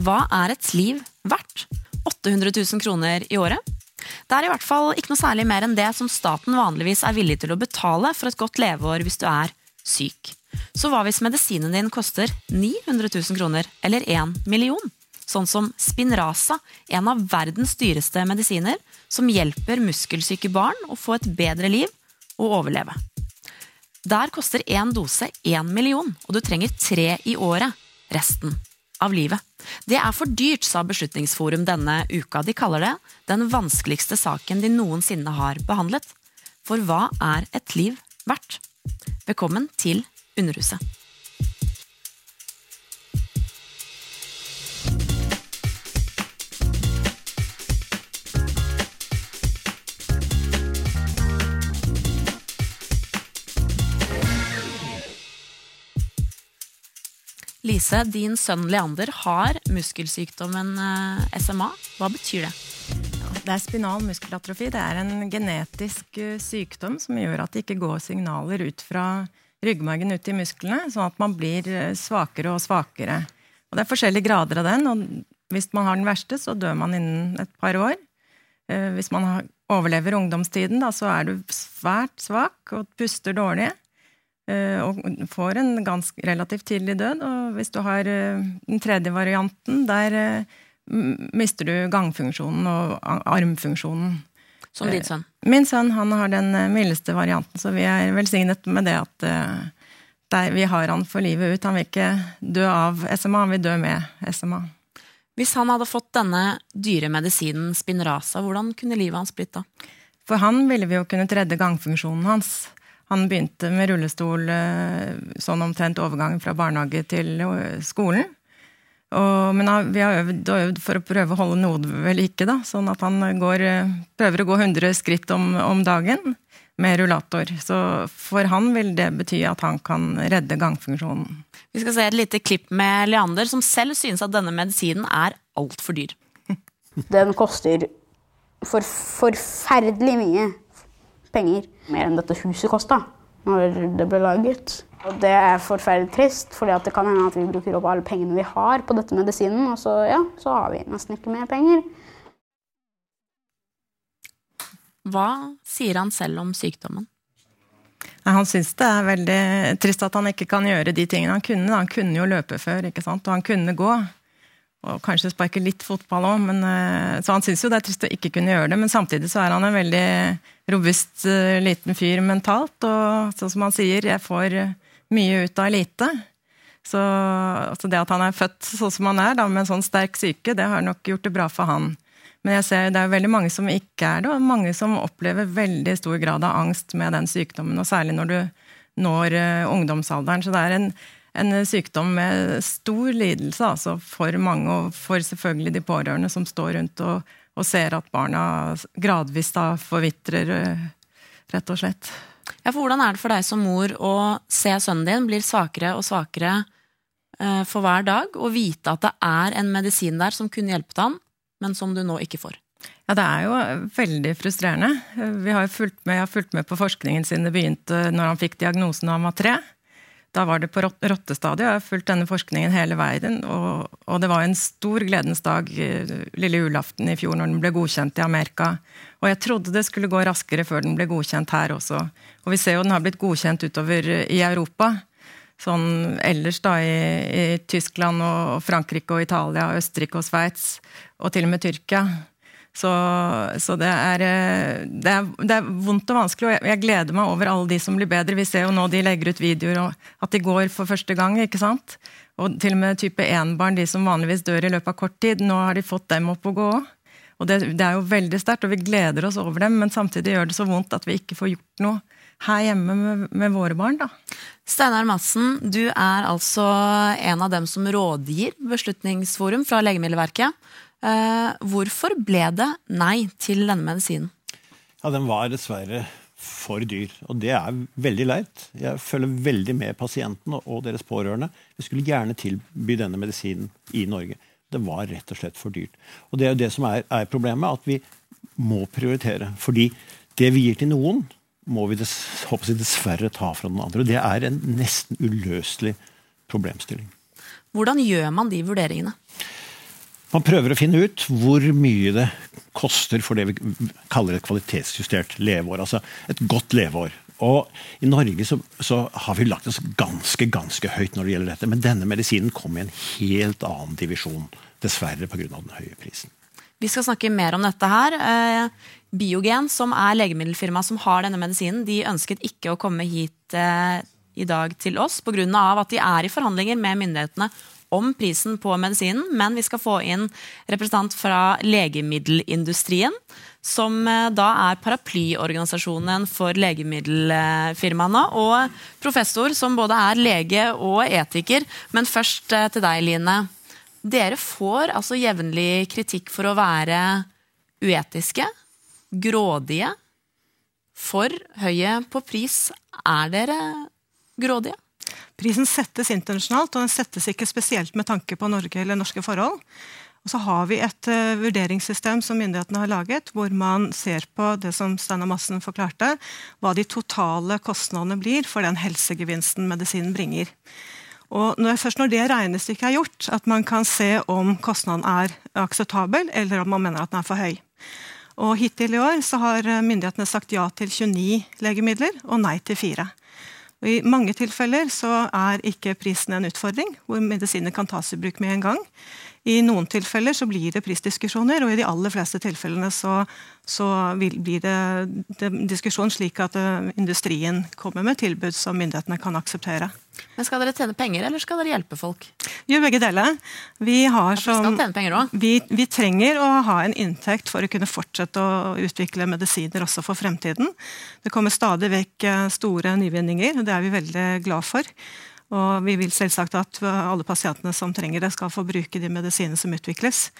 Hva er et liv verdt? 800 000 kroner i året? Det er i hvert fall ikke noe særlig mer enn det som staten vanligvis er villig til å betale for et godt leveår hvis du er syk. Så hva hvis medisinen din koster 900 000 kroner, eller 1 million? Sånn som Spinraza, en av verdens dyreste medisiner, som hjelper muskelsyke barn å få et bedre liv og overleve. Der koster én dose én million, og du trenger tre i året resten av livet. Det er for dyrt, sa Beslutningsforum denne uka. De kaller det den vanskeligste saken de noensinne har behandlet. For hva er et liv verdt? Velkommen til Underhuset. Lise, din sønn Leander har muskelsykdommen eh, SMA. Hva betyr det? Det er spinal muskelatrofi. Det er en genetisk eh, sykdom som gjør at det ikke går signaler ut fra ryggmargen ut i musklene, sånn at man blir eh, svakere og svakere. Og Det er forskjellige grader av den, og hvis man har den verste, så dør man innen et par år. Hvis man overlever ungdomstiden, da, så er du svært svak og puster dårlig. Eh, og får en ganske relativt tidlig død. Og hvis du har eh, den tredje varianten, der eh, mister du gangfunksjonen og armfunksjonen. Som din sønn? Min sønn han har den mildeste varianten, så vi er velsignet med det at der, vi har han for livet ut. Han vil ikke dø av SMA, han vil dø med SMA. Hvis han hadde fått denne dyre medisinen Spinraza, hvordan kunne livet hans blitt da? For han ville vi jo kunnet redde gangfunksjonen hans. Han begynte med rullestol eh, sånn omtrent overgangen fra barnehage til eh, skolen. Og, men vi har øvd og øvd for å prøve å holde noe ved like, da. Sånn at han går, eh, prøver å gå 100 skritt om, om, dagen med rullator. Så for han vil det bety at han kan redde gangfunksjonen. Vi skal se et lite klipp med Leander, som selv synes at denne medisinen er altfor dyr. Den koster for forferdelig mye penger. Mer enn dette huset kosta når det ble laget. Og det er forferdelig trist, for det kan hende at vi bruker opp alle pengene vi har på dette medisinen, og så, ja, så har vi nesten ikke mer penger. Hva sier han selv om sykdommen? Han syns det er veldig trist at han ikke kan gjøre de tingene han kunne. Han kunne jo løpe før, ikke sant? og han kunne gå og kanskje sparker litt fotball òg. Eh, så han syns jo det er trist å ikke kunne gjøre det, men samtidig så er han en veldig robust uh, liten fyr mentalt. Og sånn som han sier, jeg får mye ut av lite. Så altså det at han er født sånn som han er, da, med en sånn sterk syke, det har nok gjort det bra for han. Men jeg ser det er veldig mange som ikke er det, og mange som opplever veldig stor grad av angst med den sykdommen. Og særlig når du når uh, ungdomsalderen. Så det er en en sykdom med stor lidelse altså for mange, og for selvfølgelig de pårørende som står rundt og, og ser at barna gradvis da forvitrer, eh, rett og slett. Ja, for Hvordan er det for deg som mor å se sønnen din blir svakere og svakere eh, for hver dag, og vite at det er en medisin der som kunne hjulpet ham, men som du nå ikke får? Ja, Det er jo veldig frustrerende. Vi har fulgt med, jeg har fulgt med på forskningen siden det begynte når han fikk diagnosen da han var tre. Da var det på rottestadiet. Jeg har fulgt denne forskningen hele veien. Og, og, det var en stor gledens dag eh, lille julaften i fjor når den ble godkjent i Amerika. Og jeg trodde det skulle gå raskere før den ble godkjent her også. Og vi ser jo den har blitt godkjent utover i Europa. Sånn ellers da i, i Tyskland og Frankrike og Italia, Østerrike og Sveits. Og til og med Tyrkia. Så, så det, er, eh, det, er, det, er, vondt og vanskelig, og jeg, jeg, gleder meg over alle de som blir bedre. Vi ser jo nå de legger ut videoer, og at de går for første gang. ikke sant? Og til og med type 1-barn, de som vanligvis dør i løpet av kort tid. Nå har de fått dem opp å gå òg. Og det, det, er jo veldig sterkt, og vi gleder oss over dem, men samtidig gjør det så vondt at vi ikke får gjort noe her hjemme med, med våre barn. da. Steinar Madsen, du er altså en av dem som rådgir Beslutningsforum fra Legemiddelverket. Eh, hvorfor ble det nei til denne medisinen? Ja, Den var dessverre for dyr. Og det er veldig leit. Jeg følger veldig med pasientene og deres pårørende. Vi skulle gjerne tilby denne medisinen i Norge. Det var rett og slett for dyrt. Og det er jo det som er, er problemet, at vi må prioritere. Fordi det vi gir til noen, må vi dess, dessverre ta fra den andre. Og det er en nesten uløselig problemstilling. Hvordan gjør man de vurderingene? Man prøver å finne ut hvor mye det koster for det vi kaller et kvalitetsjustert leveår. Altså et godt leveår. Og I Norge så, så, har vi lagt oss ganske ganske høyt når det gjelder dette. Men denne medisinen kom i en helt annen divisjon. Dessverre pga. den høye prisen. Vi skal snakke mer om dette her. Eh, Biogen, som er legemiddelfirmaet som har denne medisinen, de ønsket ikke å komme hit eh, i dag til oss pga. at de er i forhandlinger med myndighetene om prisen på medisinen, men vi skal få inn representant fra legemiddelindustrien, som eh, da er paraplyorganisasjonen for legemiddelfirmaene, og professor som både er lege og etiker. Men først eh, til deg, Line. Dere får altså jevnlig kritikk for å være uetiske, grådige, for høye på pris. Er dere grådige? Prisen settes internasjonalt, og den settes ikke spesielt med tanke på Norge eller norske forhold. Og så har vi et uh, vurderingssystem som myndighetene har laget, hvor man ser på det som Steinar Madsen forklarte, hva de totale kostnadene blir for den helsegevinsten medisinen bringer. Og når, først når det regnestykket er gjort, at man kan se om kostnaden er akseptabel, eller om man mener at den er for høy. Og Hittil i år så har myndighetene sagt ja til 29 legemidler og nei til fire. Og I mange tilfeller så er ikke prisen en utfordring, hvor medisiner kan tas i bruk med en gang. I noen tilfeller så blir det prisdiskusjoner, og i de aller fleste tilfellene så, så blir det, det diskusjon slik at uh, industrien kommer med tilbud som myndighetene kan akseptere. Men Skal dere tjene penger, eller skal dere hjelpe folk? Vi gjør begge deler. Vi, har som, vi, vi, trenger å ha en inntekt for å kunne fortsette å utvikle medisiner også for fremtiden. Det kommer stadig vekk eh, store nyvinninger, og det er vi veldig glad for. Og vi vil selvsagt at alle pasientene som trenger det, skal få bruke de medisinene som utvikles.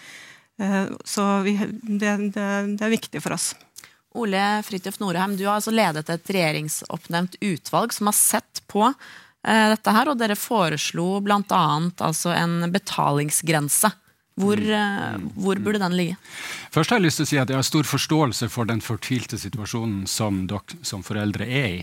Eh, så vi, det, det, det, er viktig for oss. Ole Fridtjof Norheim, du har altså ledet et regjeringsoppnevnt utvalg som har sett på eh, dette her, og dere foreslo bl.a. Altså en betalingsgrense. Hvor, mm. eh, hvor, burde den ligge? Først har Jeg lyst til å si at jeg har stor forståelse for den fortvilte situasjonen som dere som foreldre er i.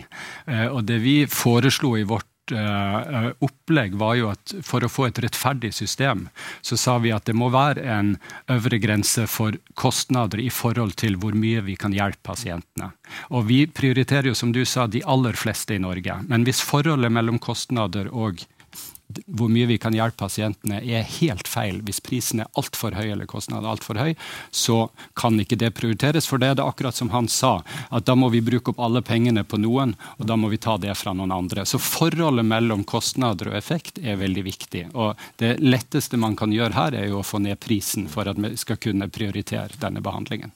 Og Det vi foreslo i vårt opplegg var jo at for å få et rettferdig system, så sa vi at det må være en øvre grense for kostnader i forhold til hvor mye vi kan hjelpe pasientene. Og vi prioriterer jo, som du sa, de aller fleste i Norge. Men hvis forholdet mellom kostnader og hvor mye vi kan hjelpe pasientene, er helt feil. Hvis prisen er altfor høy eller kostnaden er altfor høy, så kan ikke det prioriteres. For det er det akkurat som han sa, at da må vi bruke opp alle pengene på noen, og da må vi ta det fra noen andre. Så forholdet mellom kostnader og effekt er veldig viktig. Og det letteste man kan gjøre her, er jo å få ned prisen for at vi skal kunne prioritere denne behandlingen.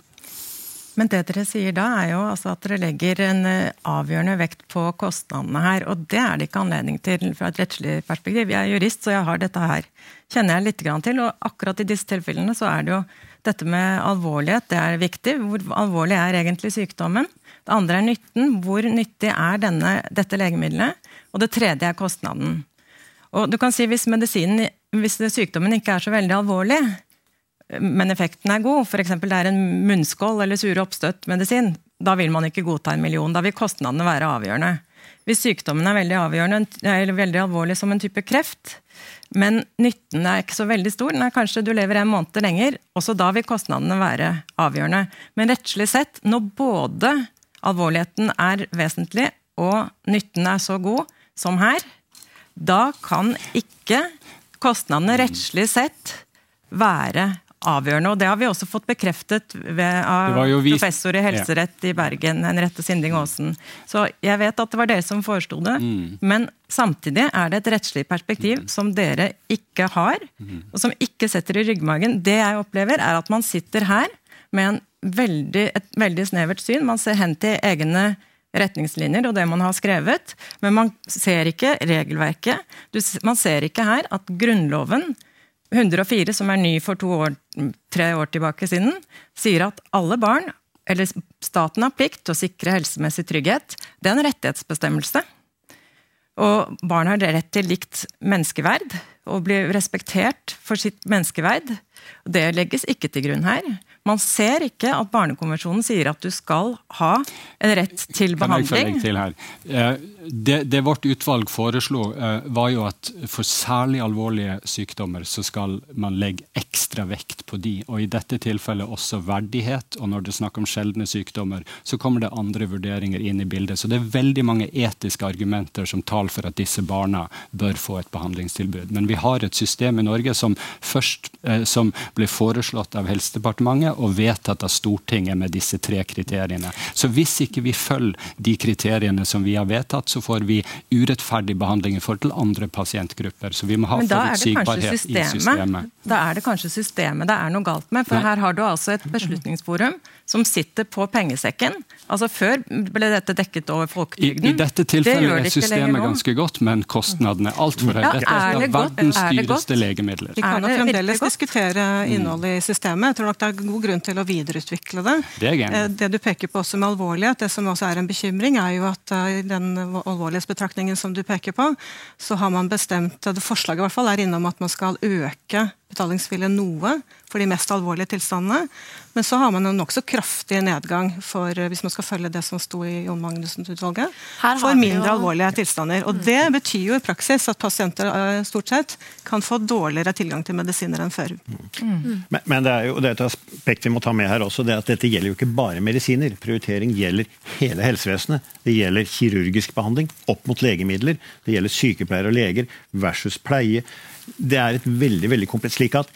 Men det dere sier da, er jo altså at dere legger en eh, avgjørende vekt på kostnadene her. Og det er det ikke anledning til fra et rettslig perspektiv. Jeg er jurist, så jeg har dette her. Kjenner jeg litt til. Og akkurat i disse tilfellene så er det jo dette med alvorlighet, det er viktig. Hvor alvorlig er egentlig sykdommen? Det andre er nytten. Hvor nyttig er denne, dette legemiddelet? Og det tredje er kostnaden. Og du kan si hvis, hvis sykdommen ikke er så veldig alvorlig, men effekten er god, f.eks. det er en munnskål eller sure oppstøtt medisin, da vil man ikke godta en million. Da vil kostnadene være avgjørende. Hvis sykdommen er veldig, eller veldig alvorlig som en type kreft, men nytten er ikke så veldig stor, nei, kanskje du lever en måned lenger, også da vil kostnadene være avgjørende. Men rettslig sett, når både alvorligheten er vesentlig og nytten er så god som her, da kan ikke kostnadene rettslig sett være avgjørende. og Det har vi også fått bekreftet ved, av professor i helserett i Bergen, Henriette Sinding Aasen. Så jeg vet at det var dere som foreslo det, mm. men samtidig er det et rettslig perspektiv mm. som dere ikke har, mm. og som ikke setter i ryggmagen. Det jeg opplever, er at man sitter her med veldig, et veldig snevert syn. Man ser hen til egne retningslinjer og det man har skrevet, men man ser ikke regelverket. Man ser ikke her at Grunnloven 104, som er ny for år, tre år tilbake siden, sier at alle barn, eller staten har plikt til å sikre helsemessig trygghet. Det er en rettighetsbestemmelse. Og barn har rett til likt menneskeverd og bli respektert for sitt menneskeverd. Det legges ikke til grunn her. Man ser ikke at Barnekonvensjonen sier at du skal ha en rett til behandling. Til her? det, det, vårt utvalg foreslo, eh, var jo at for særlig alvorlige sykdommer så skal man legge ekstra vekt på de, og i dette tilfellet også verdighet. Og når det er snakk om sjeldne sykdommer, så kommer det andre vurderinger inn i bildet. Så det er veldig mange etiske argumenter som taler for at disse barna bør få et behandlingstilbud. Men vi har et system i Norge som først eh, som ble foreslått av Helsedepartementet og vedtatt av Stortinget med disse tre kriteriene. Så hvis ikke vi følger de kriteriene som vi har vedtatt, så får vi urettferdig behandling i forhold til andre pasientgrupper. Så vi må ha forutsigbarhet i systemet. Da er det kanskje systemet det er noe galt med. For Nei. her har du altså et beslutningsforum som sitter på pengesekken. Altså Før ble dette dekket over folketrygden. I, I, dette tilfellet det er systemet ganske godt, men kostnadene er altfor høye. Ja, dette er, er verdens dyreste legemidler. Vi kan jo fremdeles diskutere innholdet i systemet. Jeg tror nok det er god grunn til å videreutvikle det. Det, eh, det du peker på også med alvorlighet, det som også er en bekymring, er jo at eh, i den alvorlighetsbetraktningen som du peker på, så har man bestemt, det forslaget i hvert fall er innom at man skal øke betalingsviljen noe for de mest alvorlige tilstandene. Men så har man en nokså kraftig nedgang for, eh, hvis man skal følge det som sto i Jon Magnussen-utvalget, for mindre jo... alvorlige tilstander. Og Det betyr jo i praksis at pasienter eh, stort sett kan få dårligere tilgang til medisiner enn før. Mm. Men, men, det er jo det er et aspekt vi må ta med her også, det at dette gjelder jo ikke bare medisiner. Prioritering gjelder hele helsevesenet. Det gjelder kirurgisk behandling opp mot legemidler. Det gjelder sykepleiere og leger versus pleie det er et veldig veldig komplett slik at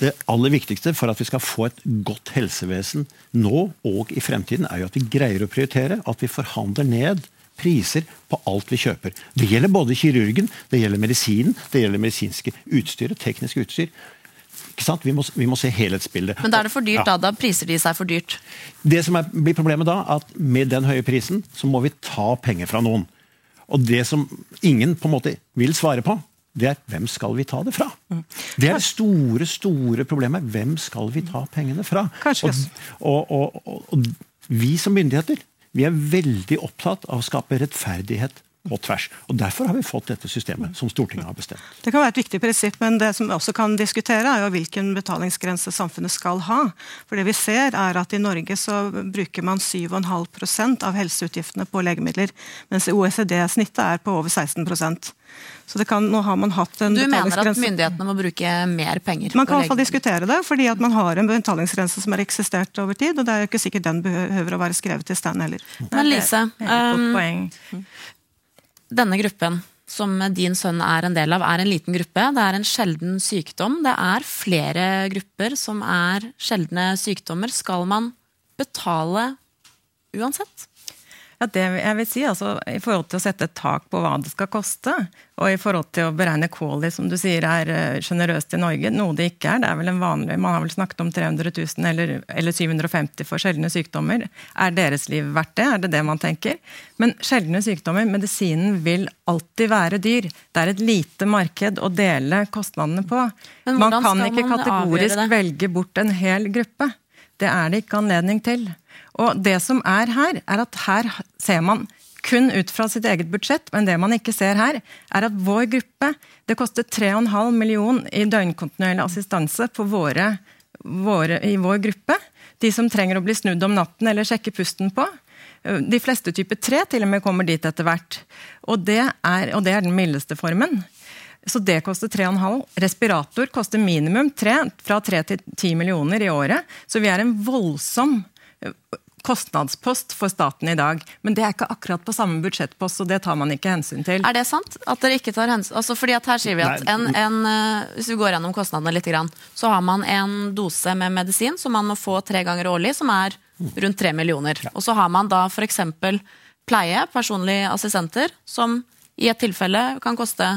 det aller viktigste for at vi skal få et godt helsevesen nå og i fremtiden, er jo at vi greier å prioritere. At vi forhandler ned priser på alt vi kjøper. Det gjelder både kirurgen, det gjelder medisinen, det gjelder medisinske utstyret, teknisk utstyr. Vi må, vi, må, se helhetsbildet. Men da er det for dyrt, ja. da? Da priser de seg for dyrt? Det som er, blir problemet da, at med den høye prisen, så må vi ta penger fra noen. Og det som ingen på en måte vil svare på, det er hvem skal vi ta det fra? Mm. Det er det store store problemet. Hvem skal vi ta pengene fra? Og, og, og, og, vi som myndigheter vi er veldig opptatt av å skape rettferdighet på tvers. Og Derfor har vi fått dette systemet som Stortinget har bestemt. Det kan være et viktig prinsipp, men det som vi også kan diskutere, er jo hvilken betalingsgrense samfunnet skal ha. For det vi ser er at I Norge så bruker man 7,5% av helseutgiftene på legemidler, mens OECD-snittet er på over 16% så kan, nå har man hatt en Du mener at myndighetene må bruke mer penger? Man kan i hvert fall diskutere det, fordi at man har en betalingsgrense som har eksistert over tid. Og det er jo ikke sikkert den behøver å være skrevet i stand heller. Men Lise, um, denne gruppen som din sønn er en del av, er en liten gruppe. Det er en sjelden sykdom. Det er flere grupper som er sjeldne sykdommer. Skal man betale uansett? Ja, det jeg vil si, altså, I forhold til å sette et tak på hva det skal koste, og i forhold til å beregne quality, som du sier er eh, sjenerøst i Norge, noe det ikke er. det er vel en vanlig, Man har vel snakket om 300 000 eller, eller 750 for sjeldne sykdommer. Er deres liv verdt det? Er det det man tenker? Men sjeldne sykdommer, medisinen vil alltid være dyr. Det er et lite marked å dele kostnadene på. Man kan ikke kategorisk velge bort en hel gruppe. Det er det ikke anledning til. Og det som er her, er at her ser man kun ut fra sitt eget budsjett, men det man ikke ser her, er at vår gruppe Det koster 3,5 million i døgnkontinuerlig assistanse våre, våre, i vår gruppe. De som trenger å bli snudd om natten eller sjekke pusten på. De fleste type 3 til og med kommer dit etter hvert. Og det er, og det er den mildeste formen. Så det koster 3,5. Respirator koster minimum 3, fra 3 til 10 millioner i året. Så vi er en voldsom kostnadspost for staten i dag. Men det er ikke akkurat på samme budsjettpost, så det tar man ikke hensyn til. Er det sant? At dere ikke tar hensyn altså fordi at Her sier vi at en, en, eh, hvis vi går gjennom kostnadene litt, så har man en dose med medisin som man må få tre ganger årlig, som er rundt tre millioner. Og så har man da f.eks. pleie, personlige assistenter, som i et tilfelle kan koste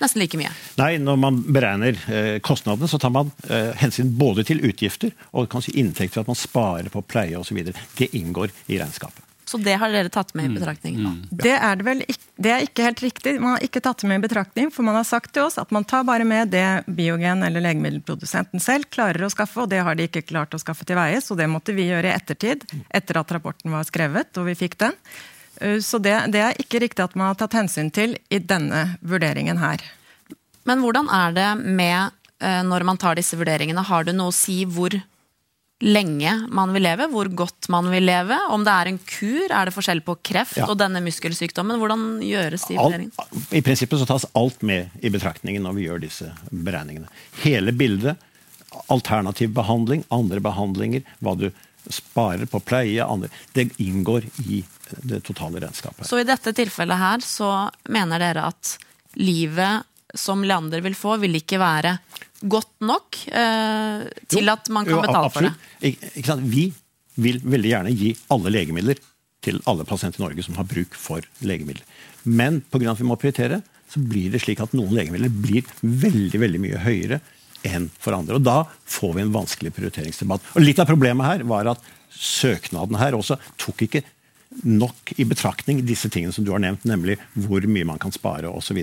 nesten like mye. Nei, når man beregner eh, kostnadene, så tar man eh, hensyn både til utgifter og kanskje inntekter at man sparer på pleie osv. Det inngår i regnskapet. Så det har dere tatt med i betraktning? Mm. Mm. Det er det vel det er ikke helt riktig. Man har ikke tatt det med i betraktning, for man har sagt til oss at man tar bare med det biogen eller legemiddelprodusenten selv klarer å skaffe, og det har de ikke klart å skaffe til veie, så det måtte vi gjøre i ettertid, etter at rapporten var skrevet og vi fikk den. Eh, så det, det, er ikke riktig at man har tatt hensyn til i denne vurderingen her. Men hvordan er det med eh, når man tar disse vurderingene? Har det noe å si hvor lenge man vil leve, hvor godt man vil leve? Om det er en kur? Er det forskjell på kreft ja. og denne muskelsykdommen? Hvordan gjøres de vurderingene? I prinsippet så tas alt med i betraktningen når vi gjør disse beregningene. Hele bildet alternativ behandling, andre behandlinger, hva du sparer på pleie, andre, det inngår i det totale regnskapet. Så i dette tilfellet her så mener dere at livet som Leander vil få, vil ikke være godt nok eh, til at man kan Jo, betale for det? Ik ikke? Vi vil veldig gjerne gi alle legemidler til alle pasienter i Norge som har bruk for legemidler. Men pga. at vi må prioritere, så blir det slik at noen legemidler blir veldig veldig mye høyere enn for andre. Og Da får vi en vanskelig prioriteringsdebatt. Og Litt av problemet her var at søknaden her også tok ikke nok i betraktning disse tingene som du har nevnt, nemlig hvor mye man kan spare osv.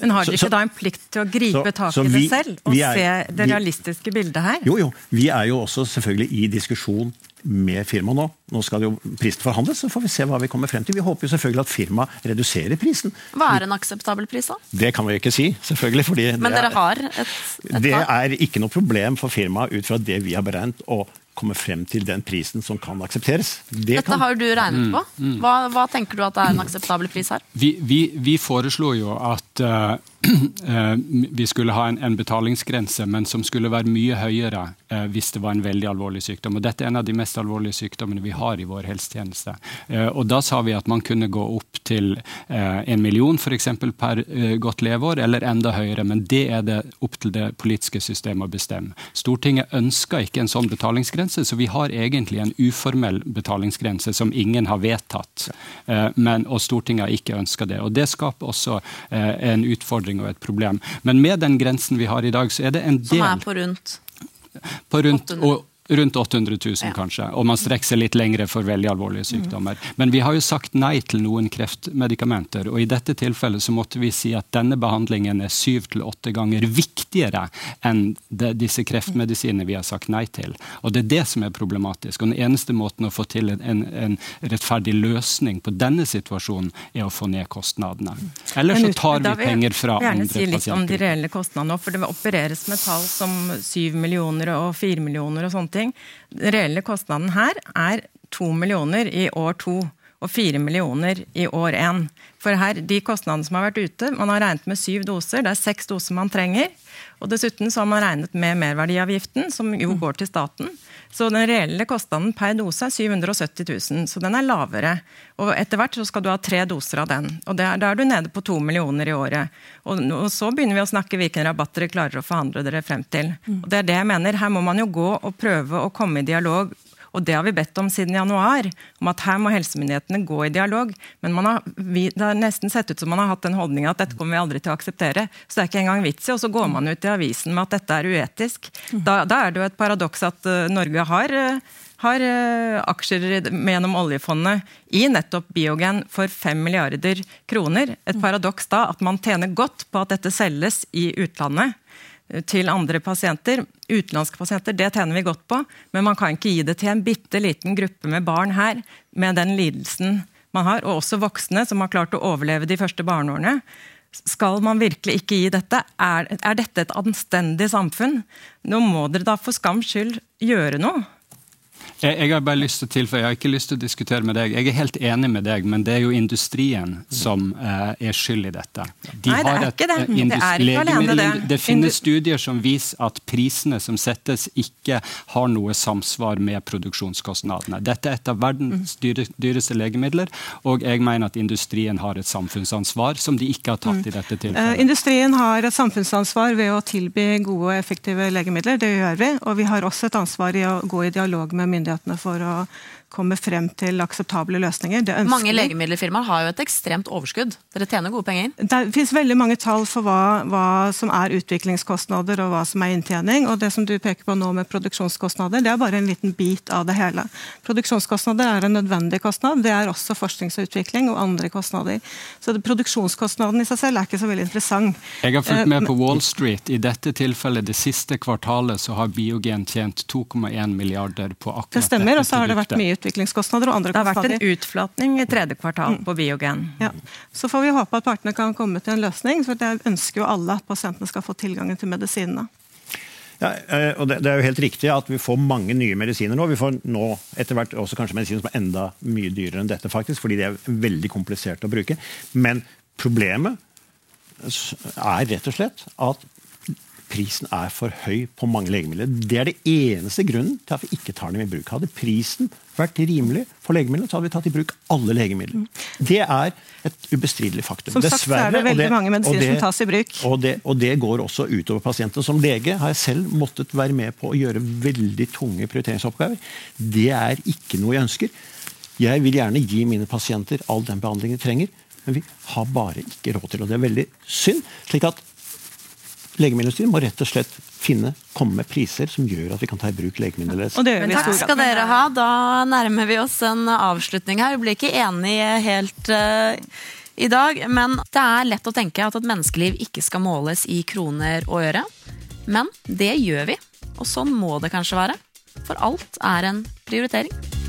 Men har dere ikke da en plikt til å gripe så- tak i det selv, og er- se det vi- realistiske bildet her? Jo, jo. Vi er jo også selvfølgelig i diskusjon med firmaet nå. Nå skal det jo prisen forhandles, så får vi se hva vi kommer frem til. Vi håper jo selvfølgelig at firmaet reduserer prisen. Hva er en akseptabel pris, da? Det kan vi ikke si, selvfølgelig. fordi Men dere er- har et, et Det er ikke noe problem for firmaet ut fra det vi har beregnet, å komme frem til den prisen som kan aksepteres. Det Dette kan, har jo du regnet på. Hva, hva tenker du at er en akseptabel pris her? Vi, vi, vi foreslo jo at uh, eh, vi skulle ha en, en betalingsgrense, men som skulle være mye høyere uh, hvis det var en veldig alvorlig sykdom. Og dette er en av de mest alvorlige sykdommene vi har i vår helsetjeneste. Eh, og da sa vi at man kunne gå opp til en million for eksempel, per godt leveår, eller enda høyere. Men det er det opp til det politiske systemet å bestemme. Stortinget ønsker ikke en sånn betalingsgrense, så vi har egentlig en uformell betalingsgrense som ingen har vedtatt. Eh, men, og Stortinget har ikke ønska det. Og Det skaper også eh, en utfordring og et problem. Men med den grensen vi har i dag, så er det en Som del er på rundt på rundt, 800. og, rundt 800 000, Ja. kanskje. Og man strekker seg litt lengre for veldig alvorlige sykdommer. Men vi har jo sagt nei til noen kreftmedikamenter, og i dette tilfellet så måtte vi si at denne behandlingen er syv til åtte ganger viktigere enn det, disse kreftmedisinene vi har sagt nei til. Og det er det som er problematisk. Og den eneste måten å få til en, en, rettferdig løsning på denne situasjonen, er å få ned kostnadene. Ellers så tar vi penger da vi vil jeg gjerne si litt om de reelle kostnadene for det opereres med tall som syv millioner og fire millioner og sånne ting. Den reelle kostnaden her er 2 millioner i år to og 4 millioner i år én. For her, de kostnadene som har vært ute, man har regnet med syv doser, det er seks doser man trenger. Og dessuten så har man regnet med merverdiavgiften, som jo går til staten. Så den reelle kostnaden per dose er 770 000, så den er lavere. Og etter hvert så skal du ha tre doser av den. Og det er, da er du nede på to millioner i året. Og, og så begynner vi å snakke hvilken rabatt dere klarer å forhandle dere frem til. Og det er det jeg mener. Her må man jo gå og prøve å komme i dialog. Og det har vi bedt om siden januar, om at her må helsemyndighetene gå i dialog. Men har, vi, det har nesten sett ut som man har hatt den holdninga at dette kommer vi aldri til å akseptere. Så det er ikke engang vits i, og så går man ut i avisen med at dette er uetisk. Da, da er det jo et paradoks at uh, Norge har uh, har eh, aksjer gjennom oljefondet i nettopp Biogen for 5 milliarder kroner. Et paradoks da at man tjener godt på at dette selges i utlandet til andre pasienter. Utenlandske pasienter, det tjener vi godt på, men man kan ikke gi det til en bitte liten gruppe med barn her med den lidelsen man har, og også voksne som har klart å overleve de første barneårene. Skal man virkelig ikke gi dette? Er, er dette et anstendig samfunn? Nå må dere da for skams skyld gjøre noe. Jeg, jeg har bare lyst til å tilføye, jeg har ikke lyst til å diskutere med deg. Jeg er helt enig med deg, men det er jo industrien som eh, er skyld i dette. De Nei, det er et, ikke det. eh, Det er ikke alene det. Det finnes studier som viser at prisene som settes, ikke har noe samsvar med produksjonskostnadene. Dette er et av verdens dyre, dyreste legemidler, og jeg mener at industrien har et samfunnsansvar som de ikke har tatt i dette Eh, tilfellet. Industrien har et samfunnsansvar ved å tilby gode og effektive legemidler. Det gjør vi. Og vi har også et ansvar i å gå i dialog med myndighetene for å komme frem til akseptable løsninger. Det Mange legemiddelfirmaer har jo et ekstremt overskudd. Dere tjener gode penger. Det finnes veldig mange tall for hva, hva som er utviklingskostnader og hva som er inntjening. og Det som du peker på nå med produksjonskostnader, det er bare en liten bit av det hele. Produksjonskostnader er en nødvendig kostnad. Det er også forsknings og utvikling og andre kostnader. Så Produksjonskostnaden i seg selv er ikke så veldig interessant. Jeg har Eh, fulgt med på Wall Street. I dette tilfellet, det siste kvartalet, så har Biogen tjent 2,1 milliarder på akkurat Det stemmer, dette og så har det vært produktet. mye utviklingskostnader og andre Det har vært en utflatning i tredje kvartal på Biogen. Ja. Så får vi håpe at partene kan komme til en løsning, for det ønsker jo alle at pasientene skal få tilgangen til medisinene. Ja, eh, og det, det er jo helt riktig at vi får mange nye medisiner nå. Vi får nå etter hvert også kanskje medisiner som er enda mye dyrere enn dette, faktisk, fordi de er veldig kompliserte å bruke. Men problemet er rett og slett at prisen er for høy på mange legemidler. Det er det eneste grunnen til at vi ikke tar dem i bruk. Hadde prisen vært rimelig for legemidler, så hadde vi tatt i bruk alle legemidler. Det er et ubestridelig faktum. Som sagt så er det veldig mange medisiner som tas i bruk. Og det, og det går også utover pasienten. Som lege har jeg selv måttet være med på å gjøre veldig tunge prioriteringsoppgaver. Det er ikke noe jeg ønsker. Jeg vil gjerne gi mine pasienter all den behandlingen de trenger, men vi har bare ikke råd til det. Og det er veldig synd. slik at Legemiddelindustrien må rett og slett finne, komme med priser som gjør at vi kan ta i bruk legemidler. Takk skal dere ha. Da nærmer vi oss en avslutning her. Vi ble ikke enige helt uh, i dag, men det er lett å tenke at et menneskeliv ikke skal måles i kroner og øre. Men det gjør vi, og sånn må det kanskje være. For alt er en prioritering.